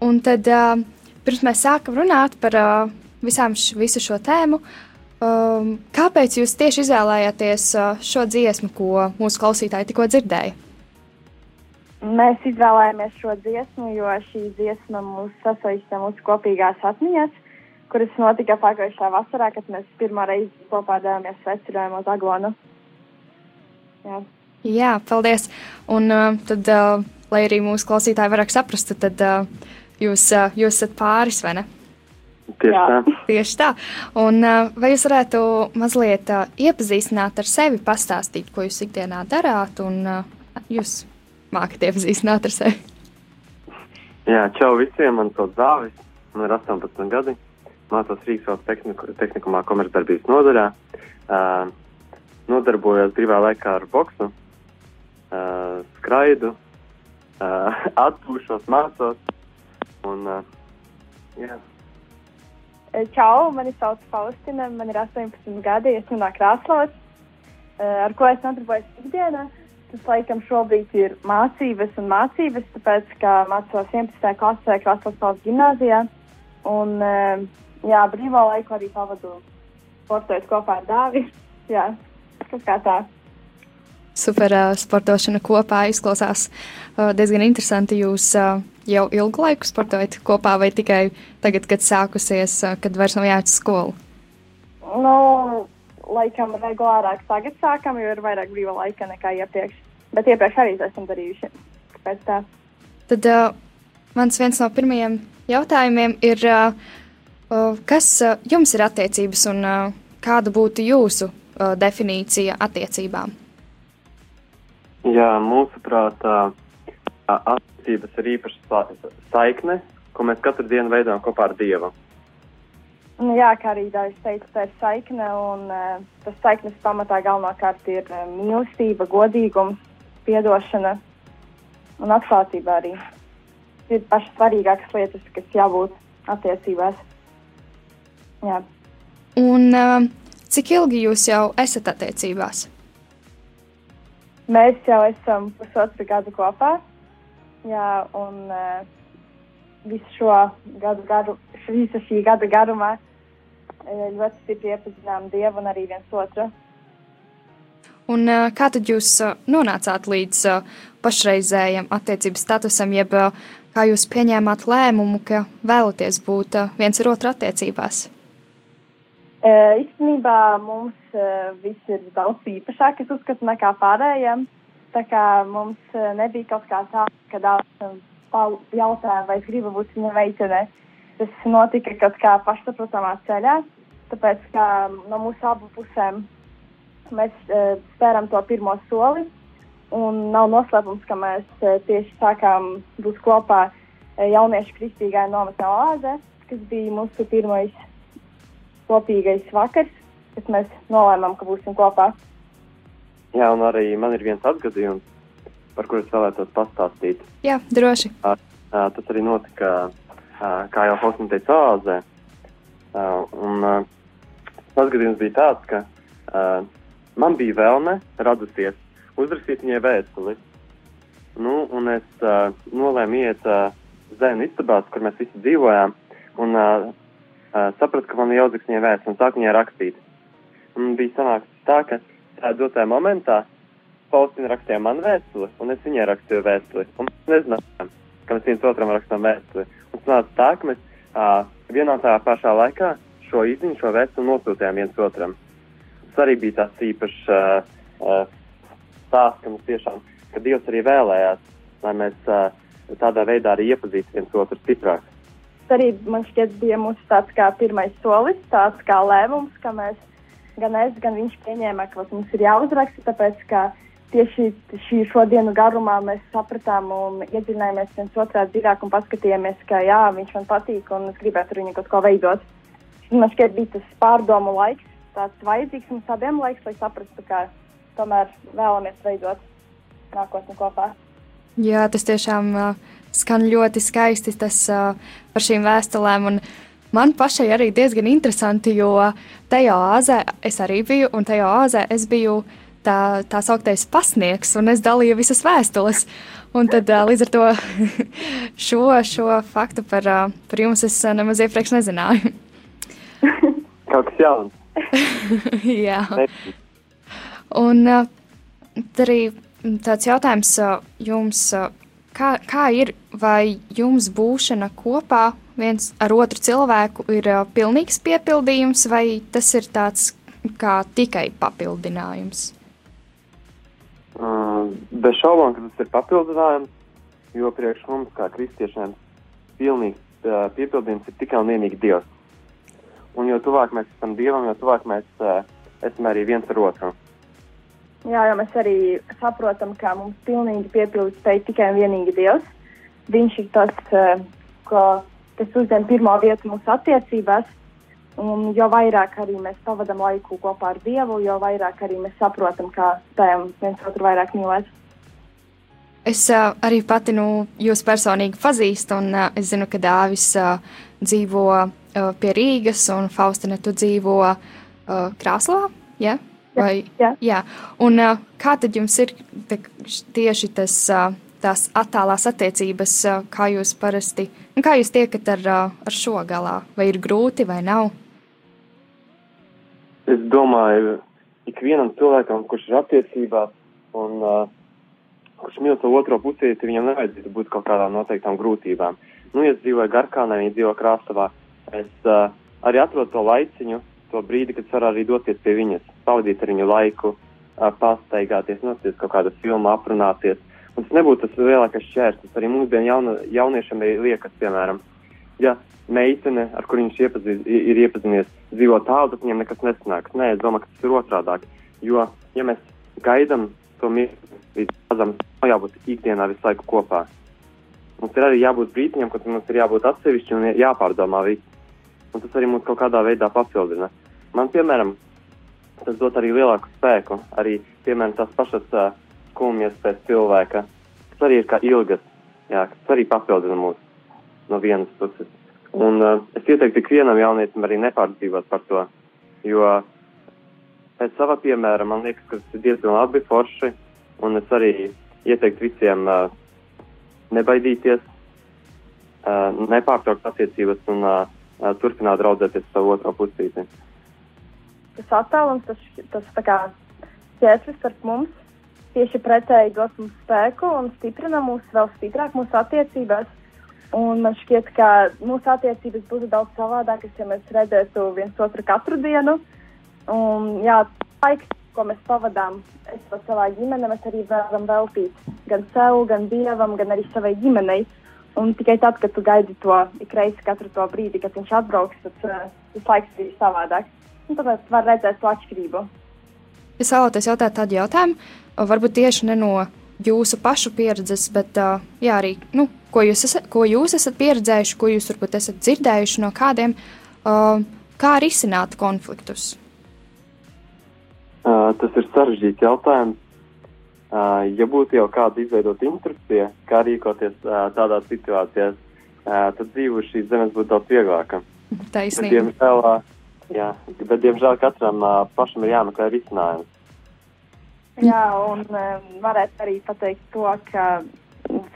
Un tad, uh, pirms mēs sākam runāt par uh, visām š, visu šo tēmu, um, kāpēc jūs tieši izvēlējāties uh, šo dziesmu, ko mūsu klausītāji tikko dzirdēja? Mēs izvēlējāmies šo dziesmu, jo šī dziesma mūs sasaista mūsu kopīgās atmiņas, kuras notika pagājušā vasarā, kad mēs pirmo reizi kopā devāmies svecerējumu uz Aglonu. Jā. Jā, paldies. Un uh, tad, uh, lai arī mūsu klausītāji vairāk saprastu, tad uh, jūs, uh, jūs esat pāris, vai ne? Tieši Jā. tā. Tieši tā. Un uh, vai jūs varētu mazliet uh, iepazīstināt ar sevi, pastāstīt, ko jūs ikdienā darāt, un uh, jūs mākat iepazīstināt ar sevi? Jā, čau visiem, man sauc Dāvis, man ir 18 gadi, mācos Rīgas tehniku, tehnikumā komercdarbības nodaļā, uh, nodarbojos brīvā laikā ar boksu, uh, skraidu, uh, atpūšos, mācos, un, uh, jā, Čau, mani sauc Faustina, man ir 18 gadi, esmu no Krāslavas, Eh, ar ko es nodarbojos ikdienā. Tas, laikam, šobrīd ir mācības un mācības, tāpēc, ka mācos 11. klasē Krāslavas valsts gimnāzijā. Un, jā, brīvā laiku arī pavadu sportojot kopā ar Dāvi. Jā, kas kā tā. Super uh, sportošana kopā izklausās uh, diezgan interesanti. Jūs uh, jau ilgu laiku sportojat kopā, vai tikai tagad, kad sākusies, uh, kad vairs nav jāiet uz skolu? Nu, laikam regulārāk tagad sākam, jo ir vairāk brīvā laika nekā iepriekš. Bet iepriekš arī to esam darījuši. Kāpēc tā? Tad uh, mans viens no pirmajiem jautājumiem ir, uh, uh, kas uh, jums ir attiecības un uh, kāda būtu jūsu uh, definīcija attiecībām? Jā mūsuprāt, attiecības ir īpaša sa saikne, ko mēs katru dienu veidojam kopā ar Dievu. Nu, jā, kā arī Dārvis teica, tā ir saikne, un uh, tas saiknes pamatā galvenokārt ir uh, mīlestība, godīgums, piedošana un atklātība arī. Tas ir pašas svarīgākās lietas, kas jābūt attiecībās. Jā. Un uh, cik ilgi jūs jau esat attiecībās? Mēs jau esam pusotru gadu kopā, jā, un uh, visu šo gadu garu, visu šī gada garumā uh, ļoti stipri iepazinām Dievu un arī viens otru. Un uh, kā tad jūs nonācāt līdz pašreizējam attiecības statusam, jeb kā jūs pieņēmāt lēmumu, ka vēlaties būt viens ar otru attiecībās? Īstenībā mums viss ir daudz īpašāk, es uzskatu, nekā pārējiem. Tā kā mums nebija kaut kā tā, ka daudz jautāja, vai es gribu būt viņa meitene. Tas notika kaut kā pašsaprotamā ceļā, tāpēc kā no mūsu abu pusēm mēs uh, spēram to pirmo soli. Un nav noslēpums, ka mēs uh, tieši sākām būt kopā jauniešu kristīgā nometnē Oāze, kas bija mūsu pirmais kopīgais vakars, kad mēs nolēmām, ka būsim kopā. Jā, un arī man ir viens atgadījums, par kuru es vēlētos pastāstīt. Jā, droši. Uh, uh, tas arī notika, uh, kā jau Faustina teica, Oāzē. Uh, un uh, tas atgadījums bija tāds, ka uh, man bija vēlme radusies uzrakstīt viņai vēstuli. Nu, un es uh, nolēmu iet uh, zēnu istabās, kur mēs visi dzīvojām, un uh, uh, sapratu, ka man ir jāuzrakst viņai vēstuli, un sāku viņai rakstīt. Un bija sanāks tā, ka tā dotajā momentā Faustina rakstīja man vēstuli, un es viņai rakstīju vēstuli. Un mēs nezinājām, ka mēs viens otram rakstām vēstuli. Un sanāca tā, ka mēs uh, vienā tā pašā laikā šo izziņu, šo vēstuli nosūtījām viens otram. Tas arī bija tāds īpašs uh, uh, stāsts, ka mums tiešām, ka Dievs arī vēlējās, lai mēs uh, tādā veidā arī iepazītu viens otru stiprāk. Arī man šķiet bija mūsu tāds kā pirmais solis, tāds kā lēmums, ka mēs gan es, gan viņš pieņēma, ka mums ir jāuzraksta, tāpēc ka tieši šī šodienu garumā mēs sapratām un iedziļinājāmies viens otrā dziļāk un paskatījāmies, ka jā, viņš man patīk un es gribētu ar viņu kaut ko veidot. Man šķiet, bija tas pārdomu laiks, tāds vajadzīgs mums abiem laiks, lai saprastu, ka tomēr vēlamies veidot nākotni kopā. Jā, tas tiešām uh, skan ļoti skaisti tas, uh, par šīm vēstulēm. Un man pašai arī diezgan interesanti, jo tajā āzē es arī biju, un tajā āzē es biju tā, tā sauktais pasniegs, un es dalīju visas vēstules. Un tad līdz ar to šo, šo faktu par, par jums es nemaz iepriekš nezināju. Kaut kas jauns. Jā. Un arī tāds jautājums uh, jums, uh, kā, kā ir, vai jums būšana kopā viens ar otru cilvēku ir uh, pilnīgs piepildījums, vai tas ir tāds kā tikai papildinājums? Bez šaubām, ka tas ir papildinājums, jo priekš mums, kā kristiešiem, pilnīgs piepildījums ir tikai un vienīgi Dievs. Un jo tuvāk mēs esam Dievam, jo tuvāk mēs esam arī viens ar otru. Jā, jo mēs arī saprotam, ka mums pilnīgi piepildīt spēj tikai un vienīgi Dievs. Viņš ir tas, ko, kas uzdem pirmo vietu mūsu attiecībās. Un jo vairāk arī mēs pavadām laiku kopā ar Dievu, jo vairāk arī mēs saprotam, kā spējam viens otru vairāk mīlēt. Es uh, arī pati nu, jūs personīgi pazīstu, un uh, es zinu, ka Dāvis uh, dzīvo uh, pie Rīgas, un Faustina, tu dzīvo uh, Krāslā. Ja? Vai, jā. jā. Un kā tad jums ir te, tieši tas, tās attālās attiecības, kā jūs parasti, un kā jūs tiekat ar, ar šo galā? Vai ir grūti vai nav? Es domāju, ikvienam cilvēkam, kurš ir attiecībās un uh, kurš mīl to otro pusieti, viņam nevajadzētu būt kaut kādām noteiktām grūtībām. Nu, ja es dzīvoju Garkānē, viņa dzīvo Krāsavā, es uh, arī atrodu to laiciņu, to brīdi, kad var arī doties pie viņas, pavadīt ar viņu laiku, pastaigāties, nosties kaut kādu filmu, aprunāties. Un tas nebūtu tas lielākais šķērslis. Arī bija jauna, jauniešiem liekas, piemēram, ja meitene, ar kur viņš iepazīs, ir iepazinies, dzīvo tālu, tad viņam nekas nesanāks. Nē, es domāju, ka tas ir otrādāk. Jo, ja mēs gaidām to mirkli līdz mazam, nav jābūt ikdienā visu laiku kopā. Mums ir arī jābūt brīdiņam, kad mums ir jābūt atsevišķi un jāpārdomā viss. Un tas arī mums kaut kādā veidā papildina. Man, piemēram, tas dod arī lielāku spēku, arī, piemēram, tās pašas uh, skumjas pēc cilvēka, kas arī ir kā ilgas, jā, kas arī papildina mūs no vienas puses. Un uh, es ieteiktu ikvienam jaunietim arī nepārdzīvot par to, jo pēc sava piemēra man liekas, ka tas ir diezgan labi forši, un es arī ieteiktu visiem uh, nebaidīties, uh, nepārtraukt attiecības un uh, turpināt draudzēties savu otro pusīti. Tas attālums, tas, tas tā kā ķērslis starp mums, tieši pretēji dod mums spēku un stiprina mūs vēl stiprāk mūsu attiecībās. Un man šķiet, ka mūsu attiecības būtu daudz savādākas, ja mēs redzētu viens otru katru dienu. Un, jā, laiks, ko mēs pavadām, savā ģimenē, mēs arī varam veltīt gan sev, gan dievam, gan arī savai ģimenei. Un tikai tad, kad tu gaidi to ik reizi, katru to brīdi, kad viņš atbrauks, tad uh, tas laiks ir savādāks. Un tāpēc var redzēt to atšķirību. Es vēlētos jautāt tādu jautājumu, varbūt tieši ne no jūsu pašu pieredzes, bet jā, arī, nu, ko, jūs esat, ko jūs esat pieredzējuši, ko jūs varbūt esat dzirdējuši no kādiem, kā risināt konfliktus? Tas ir sarežģīts jautājums. Ja būtu jau kāda izveidota instrukcija, kā rīkoties tādās situācijās, uh, tad dzīve uz šīs zemes būtu daudz vieglāka. Taisnība. Diemžēl, jā, bet, diemžēl katram uh, pašam ir jāmeklē risinājums. Jā, un um, varētu arī pateikt to, ka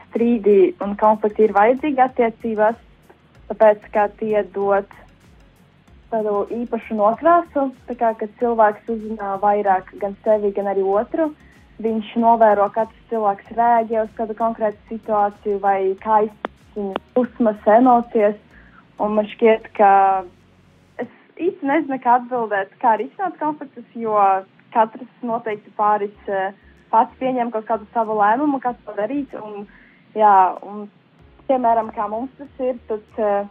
strīdi un konflikti ir vajadzīgi attiecībās, tāpēc, ka tie dod tādu īpašu nokrāsu, tā kā, kad cilvēks uzzina vairāk gan sevi, gan arī otru. Viņš novēro, kā tas cilvēks rēģē uz kādu konkrētu situāciju vai kā izpētīt viņa dusmas, emocijas. Un man šķiet, ka īsti nezinu, kā atbildēt, kā risināt konfliktus, jo katrs noteikti pāris uh, pats pieņem kaut kādu savu lēmumu, kā to darīt. Un, jā, un, piemēram, kā mums tas ir, tad uh,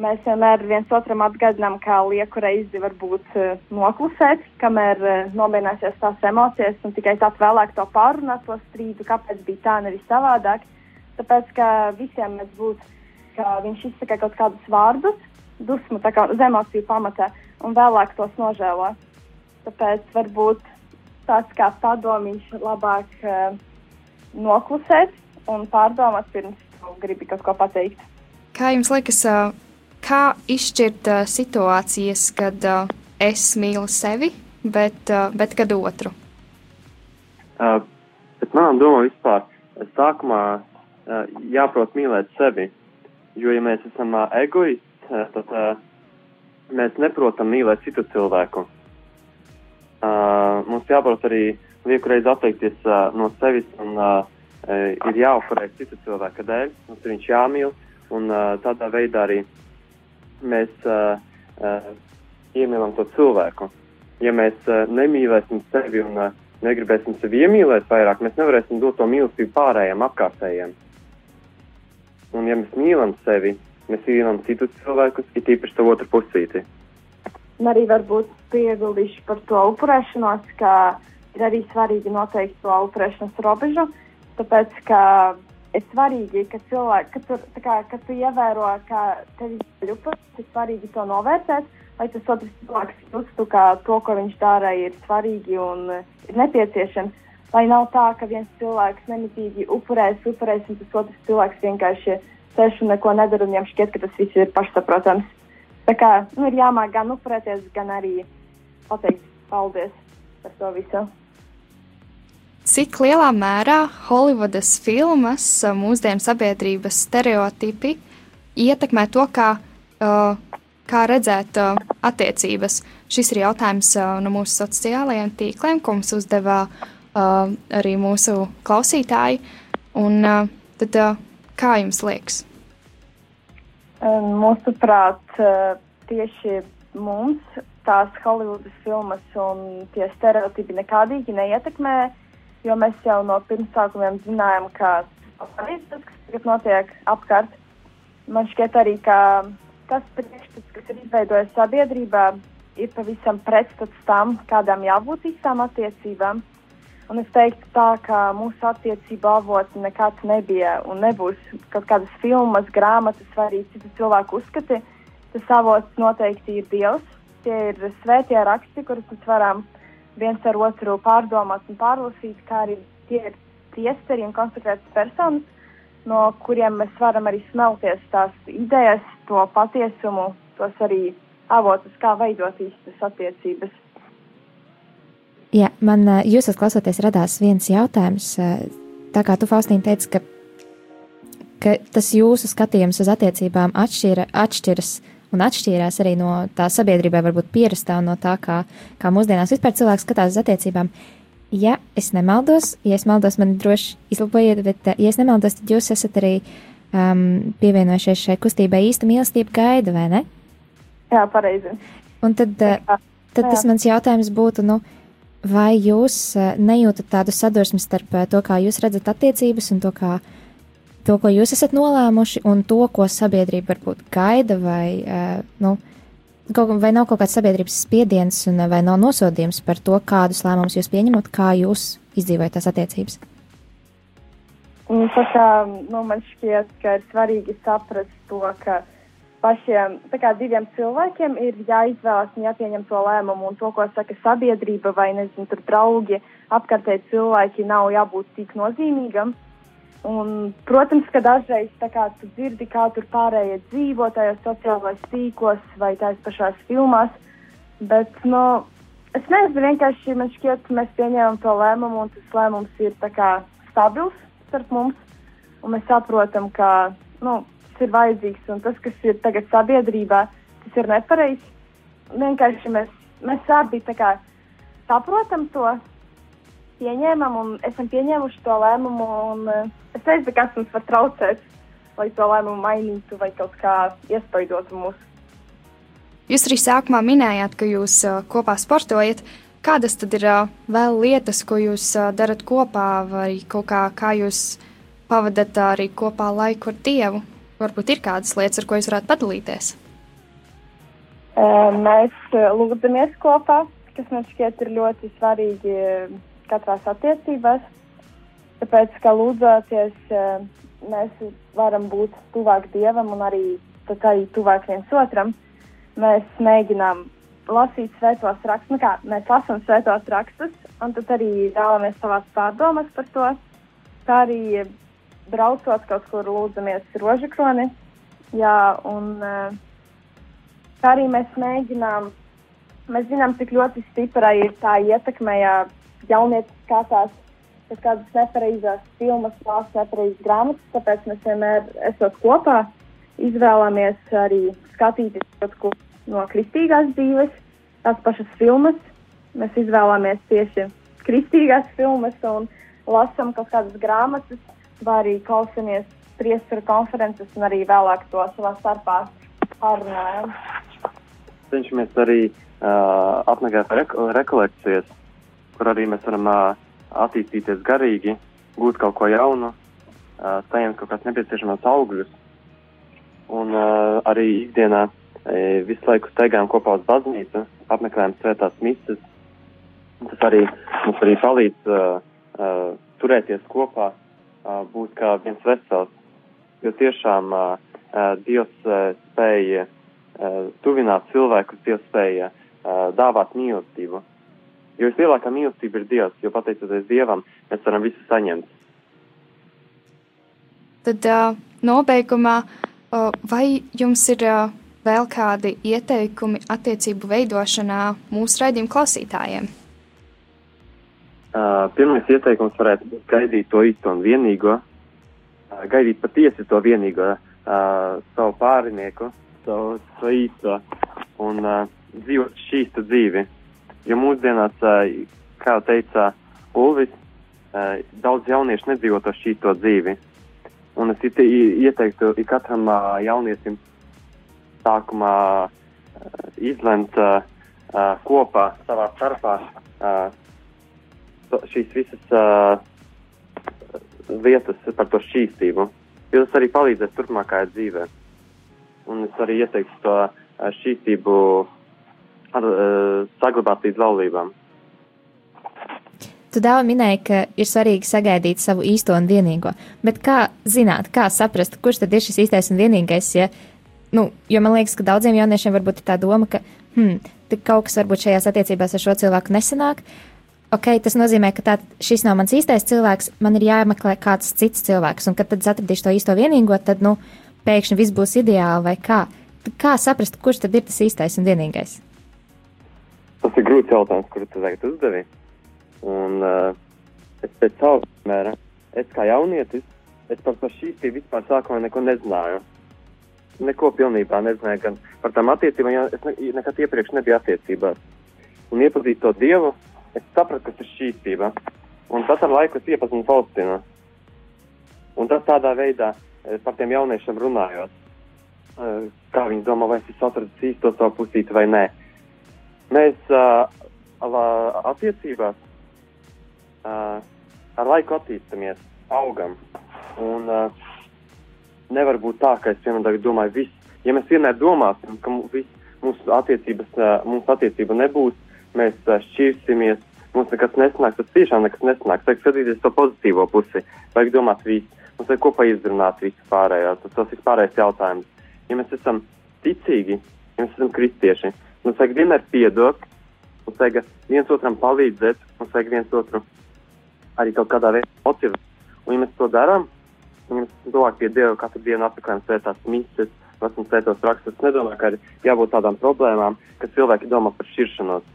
Mēs vienmēr viens otram atgādinām, kā lieku reizi var būt uh, noklusēt, kamēr uh, nomierināsies tās emocijas, un tikai tad vēlāk to pārunāt, to strīdu, kāpēc bija tā, nevis savādāk. Tāpēc, ka visiem mēs būtu, ka viņš izsaka kaut kādus vārdus, dusmu, tā kā uz emociju pamatā, un vēlāk tos nožēlo. Tāpēc varbūt tāds kā padomiņš labāk uh, noklusēt un pārdomāt, pirms gribi kaut ko pateikt. Kā jums liekas, uh, kā izšķirt uh, situācijas, kad uh, es mīlu sevi, bet, uh, bet kad otru? Uh, bet manā domā vispār sākumā uh, jāprot mīlēt sevi, jo ja mēs esam uh, egoisti, tad uh, mēs neprotam mīlēt citu cilvēku. Uh, mums jāprot arī lieku atteikties uh, no sevis un uh, ir jāupurē citu cilvēku dēļ, mums viņš jāmīl, un uh, tādā veidā arī mēs uh, uh, iemīlam to cilvēku. Ja mēs uh, nemīlēsim sevi un uh, negribēsim sevi iemīlēt vairāk, mēs nevarēsim dot to mīlestību pārējiem apkārtējiem. Un ja mēs mīlam sevi, mēs mīlam citus cilvēkus, it īpaši to otru pusīti. Un arī varbūt pieguldīšu par to upurēšanos, ka ir arī svarīgi noteikt to upurēšanas robežu, tāpēc, ka ir svarīgi, ka cilvēki, ka tu, kā, ka tu ievēro, ka tev ir upurs, ir svarīgi to novērtēt, lai tas otrs cilvēks justu, ka to, ko viņš dara, ir svarīgi un ir nepieciešams. Lai nav tā, ka viens cilvēks nemitīgi upurēs, upurēs, un tas otrs cilvēks vienkārši sēž un neko nedara, un viņam šķiet, ka tas viss ir pašsaprotams. Tā kā nu, ir jāmāk gan upurēties, gan arī pateikt paldies par to visu cik lielā mērā Holivudas filmas, mūsdienu sabiedrības stereotipi ietekmē to, kā, kā redzēt attiecības. Šis ir jautājums no mūsu sociālajiem tīkliem, ko mums uzdeva arī mūsu klausītāji. Un, tad, kā jums liekas? Mūsuprāt, tieši mums tās Holivudas filmas un tie stereotipi nekādīgi neietekmē jo mēs jau no pirmsākumiem zinājām, ka tas, kas tagad notiek apkārt, man šķiet arī, ka tas priekšstats, kas ir izveidojis sabiedrībā, ir pavisam pretstats tam, kādām jābūt īstām attiecībām. Un es teiktu tā, ka mūsu attiecību avots nekad nebija un nebūs kaut kādas filmas, grāmatas vai arī citu cilvēku uzskati. Tas avots noteikti ir Dievs. Tie ir svētie raksti, kurus mēs varam viens ar otru pārdomāt un pārlasīt, kā arī tie ir priesteri un konsekrētas personas, no kuriem mēs varam arī smelties tās idejas, to patiesumu, tos arī avotus, kā veidot īstas attiecības. Jā, man jūsos klausoties radās viens jautājums. Tā kā tu, Faustīna, teici, ka, ka tas jūsu skatījums uz attiecībām atšķira, atšķiras un atšķīrās arī no tā sabiedrībai, varbūt pierastā un no tā, kā, kā mūsdienās vispār cilvēks skatās uz attiecībām. Ja es nemaldos, ja es maldos, man droši izlabojiet, bet, ja es nemaldos, tad jūs esat arī um, pievienojušies šai kustībai īsta mīlestība gaida, vai ne? Jā, pareizi. Un tad, Jā. tad tas mans jautājums būtu, nu, vai jūs nejūtat tādu sadursmi starp to, kā jūs redzat attiecības un to, kā to, ko jūs esat nolēmuši, un to, ko sabiedrība varbūt gaida, vai, uh, nu, kaut, vai nav kaut kāds sabiedrības spiediens, un, vai nav nosodījums par to, kādus lēmumus jūs pieņemat, kā jūs izdzīvojat tās attiecības? Tā kā, nu, man šķiet, ka ir svarīgi saprast to, ka pašiem kā, diviem cilvēkiem ir jāizvēlas un jāpieņem to lēmumu, un to, ko saka sabiedrība vai, nezinu, tur draugi, apkārtēji cilvēki, nav jābūt tik nozīmīgam. Un, protams, ka dažreiz kā, tu dzirdi, kā tur pārējie dzīvo tajos sociālajos tīklos vai tās pašās filmās. Bet, nu, es nezinu, vienkārši man šķiet, ka mēs pieņēmām to lēmumu, un tas lēmums ir kā, stabils starp mums. Un mēs saprotam, ka nu, ir vajadzīgs, un tas, kas ir tagad sabiedrībā, tas ir nepareizs. Vienkārši mēs, mēs abi kā, saprotam to, pieņēmām un esam pieņēmuši to lēmumu. Un, uh, es nezinu, kas mums var traucēt, lai to lēmumu mainītu vai kaut kā iespaidotu mūs. Jūs arī sākumā minējāt, ka jūs uh, kopā sportojat. Kādas tad ir uh, vēl lietas, ko jūs darat kopā, vai kā, kā jūs pavadat arī kopā laiku ar Dievu? Varbūt ir kādas lietas, ar ko jūs varētu padalīties. Mēs lūdzamies kopā, kas man šķiet ir ļoti svarīgi katrās attiecībās. Tāpēc, kā lūdzoties, mēs varam būt tuvāk Dievam un arī, arī tuvāk viens otram. Mēs mēģinām lasīt svētos rakstus, nu kā mēs lasām svētos rakstus, un tad arī dāvāmies savās pārdomas par to. Tā arī braucot kaut kur lūdzamies rožakroni. Jā, un tā arī mēs mēģinām, mēs zinām, cik ļoti stipra ir tā ietekme, ja jaunietis skatās kādas nepareizās filmas, lasa nepareizas grāmatas, tāpēc mēs vienmēr esot kopā izvēlamies arī skatīties kaut ko no kristīgās dzīves, tās pašas filmas. Mēs izvēlamies tieši kristīgās filmas un lasām kaut kādas grāmatas, vai arī klausamies priesteru konferences un arī vēlāk to savā starpā pārunājam. Cenšamies arī uh, apmeklēt re rekolekcijas, kur arī mēs varam uh, attīstīties garīgi, gūt kaut ko jaunu, uh, saņemt kaut kādas nepieciešamas augļus. Un uh, arī ikdienā E, visu laiku staigājam kopā uz baznīcu, apmeklējam svētās misijas. Tas arī mums arī palīdz uh, uh, turēties kopā, uh, būt kā viens vesels. Jo tiešām Dievs spēja tuvināt cilvēkus, Dievs spēja dāvāt mīlestību. Jo vislielākā mīlestība ir Dievs, jo pateicoties Dievam, mēs varam visu saņemt. Tad nobeigumā, vai jums ir vēl kādi ieteikumi attiecību veidošanā mūsu raidījuma klausītājiem? Uh, pirmais ieteikums varētu būt gaidīt to īsto un vienīgo, uh, gaidīt patiesi to vienīgo, uh, savu pārinieku, savu, savu īsto un uh, dzīvot šīstu dzīvi. Jo mūsdienās, uh, kā teica Ulvis, uh, daudz jauniešu nedzīvo to šīsto dzīvi. Un es ieteiktu katram uh, jaunietim sākumā uh, izlemt uh, uh, kopā savā starpā uh, šīs visas uh, lietas par to šķīstību, jo tas arī palīdzēs turpmākajā dzīvē. Un es arī ieteiktu to uh, šķīstību ar, uh, saglabāt līdz laulībām. Tu dāvā minēji, ka ir svarīgi sagaidīt savu īsto un vienīgo, bet kā zināt, kā saprast, kurš tad ir šis īstais un vienīgais, ja nu, jo man liekas, ka daudziem jauniešiem varbūt ir tā doma, ka hmm, kaut kas varbūt šajās attiecībās ar šo cilvēku nesanāk. Ok, tas nozīmē, ka tā, šis nav mans īstais cilvēks, man ir jāmeklē kāds cits cilvēks, un kad tad atradīšu to īsto vienīgo, tad, nu, pēkšņi viss būs ideāli vai kā. Kā saprast, kurš tad ir tas īstais un vienīgais? Tas ir grūts jautājums, kuru tu tagad uzdevi. Un uh, es pēc savu mēra, es kā jaunietis, es par to šīs vispār sākumā neko nezināju neko pilnībā nezināju gan par tām attiecībām, jo es ne, nekad iepriekš nebiju attiecībās. Un iepazīt to Dievu, es sapratu, kas ir šķīstība. Un tad ar laiku es iepazinu Faustinu. Un tas tādā veidā eh, par tiem jauniešiem runājot, eh, kā viņi domā, vai es atradu īsto savu pusīti vai nē. Mēs uh, attiecībās ar laiku attīstamies, augam. Un, nevar būt tā, ka es vienmēr domāju, viss. Ja mēs vienmēr domāsim, ka viss, mūsu attiecības, mūsu attiecība nebūs, mēs šķirsimies, mums nekas nesanāks, tas tiešām nekas nesanāks. Vajag skatīties to pozitīvo pusi, vajag domāt visu, mums vajag kopā izrunāt visu pārējo, tas, tas ir pārējais jautājums. Ja mēs esam ticīgi, ja mēs esam kristieši, mums vajag vienmēr piedot, mums vajag viens otram palīdzēt, mums vajag viens otru arī kaut kādā veidā motivēt. Un ja mēs to darām, Mēs domājam, pie Dieva katru dienu apmeklējam svētās misijas, lasām svētos rakstus. Nedomāju, ka ir jābūt tādām problēmām, ka cilvēki domā par šķiršanos.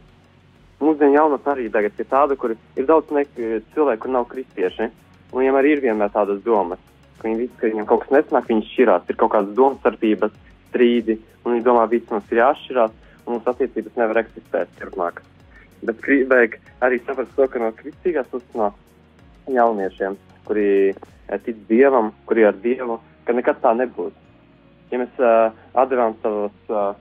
Mūsdienu jaunatne arī tagad ir tāda, kur ir daudz cilvēku, kur nav kristieši, un viņiem arī ir vienmēr tādas domas, ka viņi visi, ka viņiem kaut kas nesanāk, viņi šķirās, ir kaut kādas domstarpības, strīdi, un viņi domā, viss mums ir jāšķirās, un mūsu attiecības nevar eksistēt turpmāk. Bet vajag arī saprast to, ka no kristīgās puses no jauniešiem, kuri tic Dievam, kuri ar Dievu, ka nekad tā nebūs. Ja mēs uh, atdevām savas uh,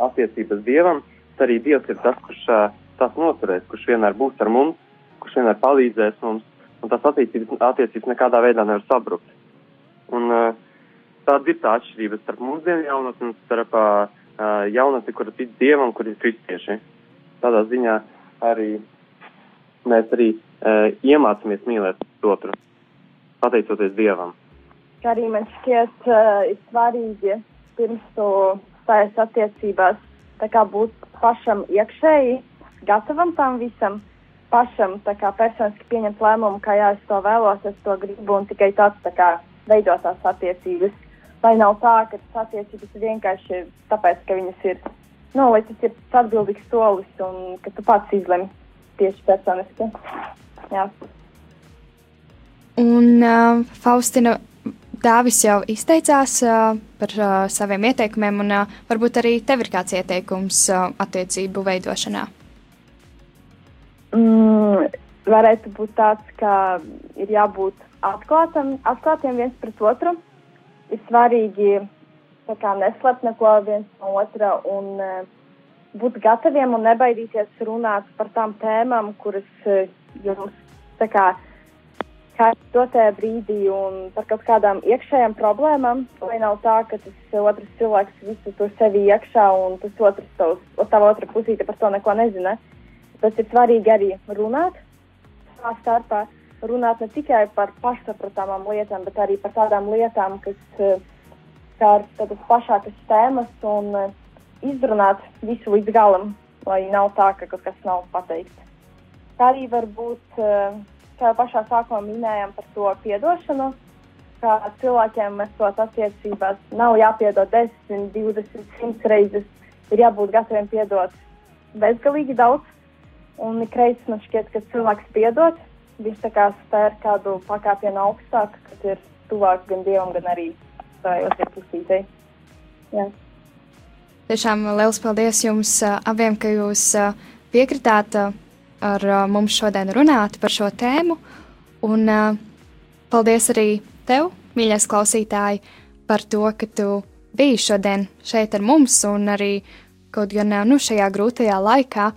attiecības Dievam, tad arī Dievs ir tas, kurš uh, tās noturēs, kurš vienmēr būs ar mums, kurš vienmēr palīdzēs mums, un tās attiecības, attiecības nekādā veidā nevar sabrukt. Un, uh, tāda ir tā atšķirība starp mūsdienu jaunatni un starp uh, jaunatni, kura tic dievam, kur ir kristieši. Tādā ziņā arī mēs arī uh, iemācāmies mīlēt otru, pateicoties dievam. Arī man šķiet, uh, ir svarīgi pirms tu stājas attiecībās, tā kā būt pašam iekšēji gatavam tam visam, pašam kā personiski pieņemt lēmumu, kā jā, es to vēlos, es to gribu, un tikai tāds tā kā veidot tās attiecības. Lai nav tā, ka tas attiecības ir vienkārši tāpēc, ka viņas ir, nu, lai tas ir atbildīgs solis un ka tu pats izlemi tieši personiski. Jā. Un uh, Faustina Dāvis jau izteicās uh, par uh, saviem ieteikumiem, un uh, varbūt arī tev ir kāds ieteikums uh, attiecību veidošanā. Mm, varētu būt tāds, ka ir jābūt atklātam, atklātiem viens pret otru. Ir svarīgi neslēpt neko viens no otra un uh, būt gataviem un nebaidīties runāt par tām tēmām, kuras uh, jums kā, kā dotajā brīdī un par kaut kādām iekšējām problēmām, lai nav tā, ka tas otrs cilvēks visu to sevi iekšā un tas otrs tavs, tava otra pusīte par to neko nezina. Tas ir svarīgi arī runāt savā starpā, runāt ne tikai par pašsaprotamām lietām, bet arī par tādām lietām, kas skar tādas pašākas tēmas un izrunāt visu līdz galam, lai nav tā, ka kaut kas nav pateikts. Tā arī var būt uh, kā pašā sākumā minējām par to piedošanu, ka cilvēkiem esot attiecībās nav jāpiedod 10, 20, 100 reizes, ir jābūt gataviem piedot bezgalīgi daudz. Un ikreiz man šķiet, ka cilvēks piedod, viņš tā kā spēr kādu pakāpienu augstāk, kas ir tuvāk gan dievam, gan arī savai otrai pusītei. Jā. Tiešām liels paldies jums uh, abiem, ka jūs uh, piekritāt ar mums šodien runāt par šo tēmu. Un paldies arī tev, mīļais klausītāji, par to, ka tu biji šodien šeit ar mums un arī kaut gan nu, šajā grūtajā laikā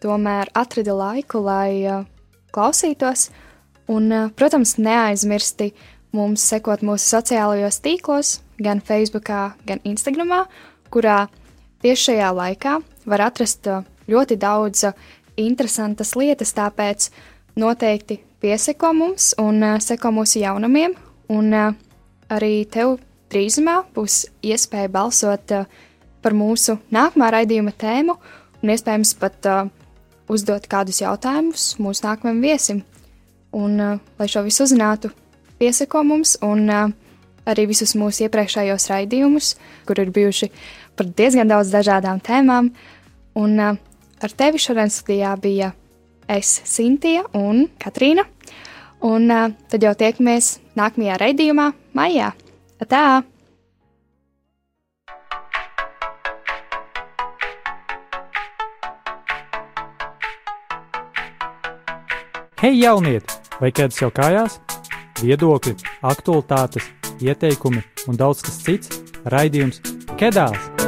tomēr atradi laiku, lai uh, klausītos. Un, uh, protams, neaizmirsti mums sekot mūsu sociālajos tīklos, gan Facebook, gan Instagram, kurā tieši šajā laikā var atrast uh, ļoti daudz interesantas lietas, tāpēc noteikti pieseko mums un seko mūsu jaunumiem, un arī tev drīzumā būs iespēja balsot par mūsu nākamā raidījuma tēmu, un iespējams pat uh, uzdot kādus jautājumus mūsu nākamajam viesim. Un, uh, lai šo visu uzzinātu, pieseko mums un uh, arī visus mūsu iepriekšējos raidījumus, kur ir bijuši par diezgan daudz dažādām tēmām. Un, uh, Ar tevi šodien studijā bija es, Sintīna un Katrīna. Un uh, tad jau tiekamies nākamajā raidījumā, maijā. Tā! Hei, jaunieti! Vai kādas jau kājās? Viedokļi, aktualitātes, ieteikumi un daudz kas cits - raidījums Kedās!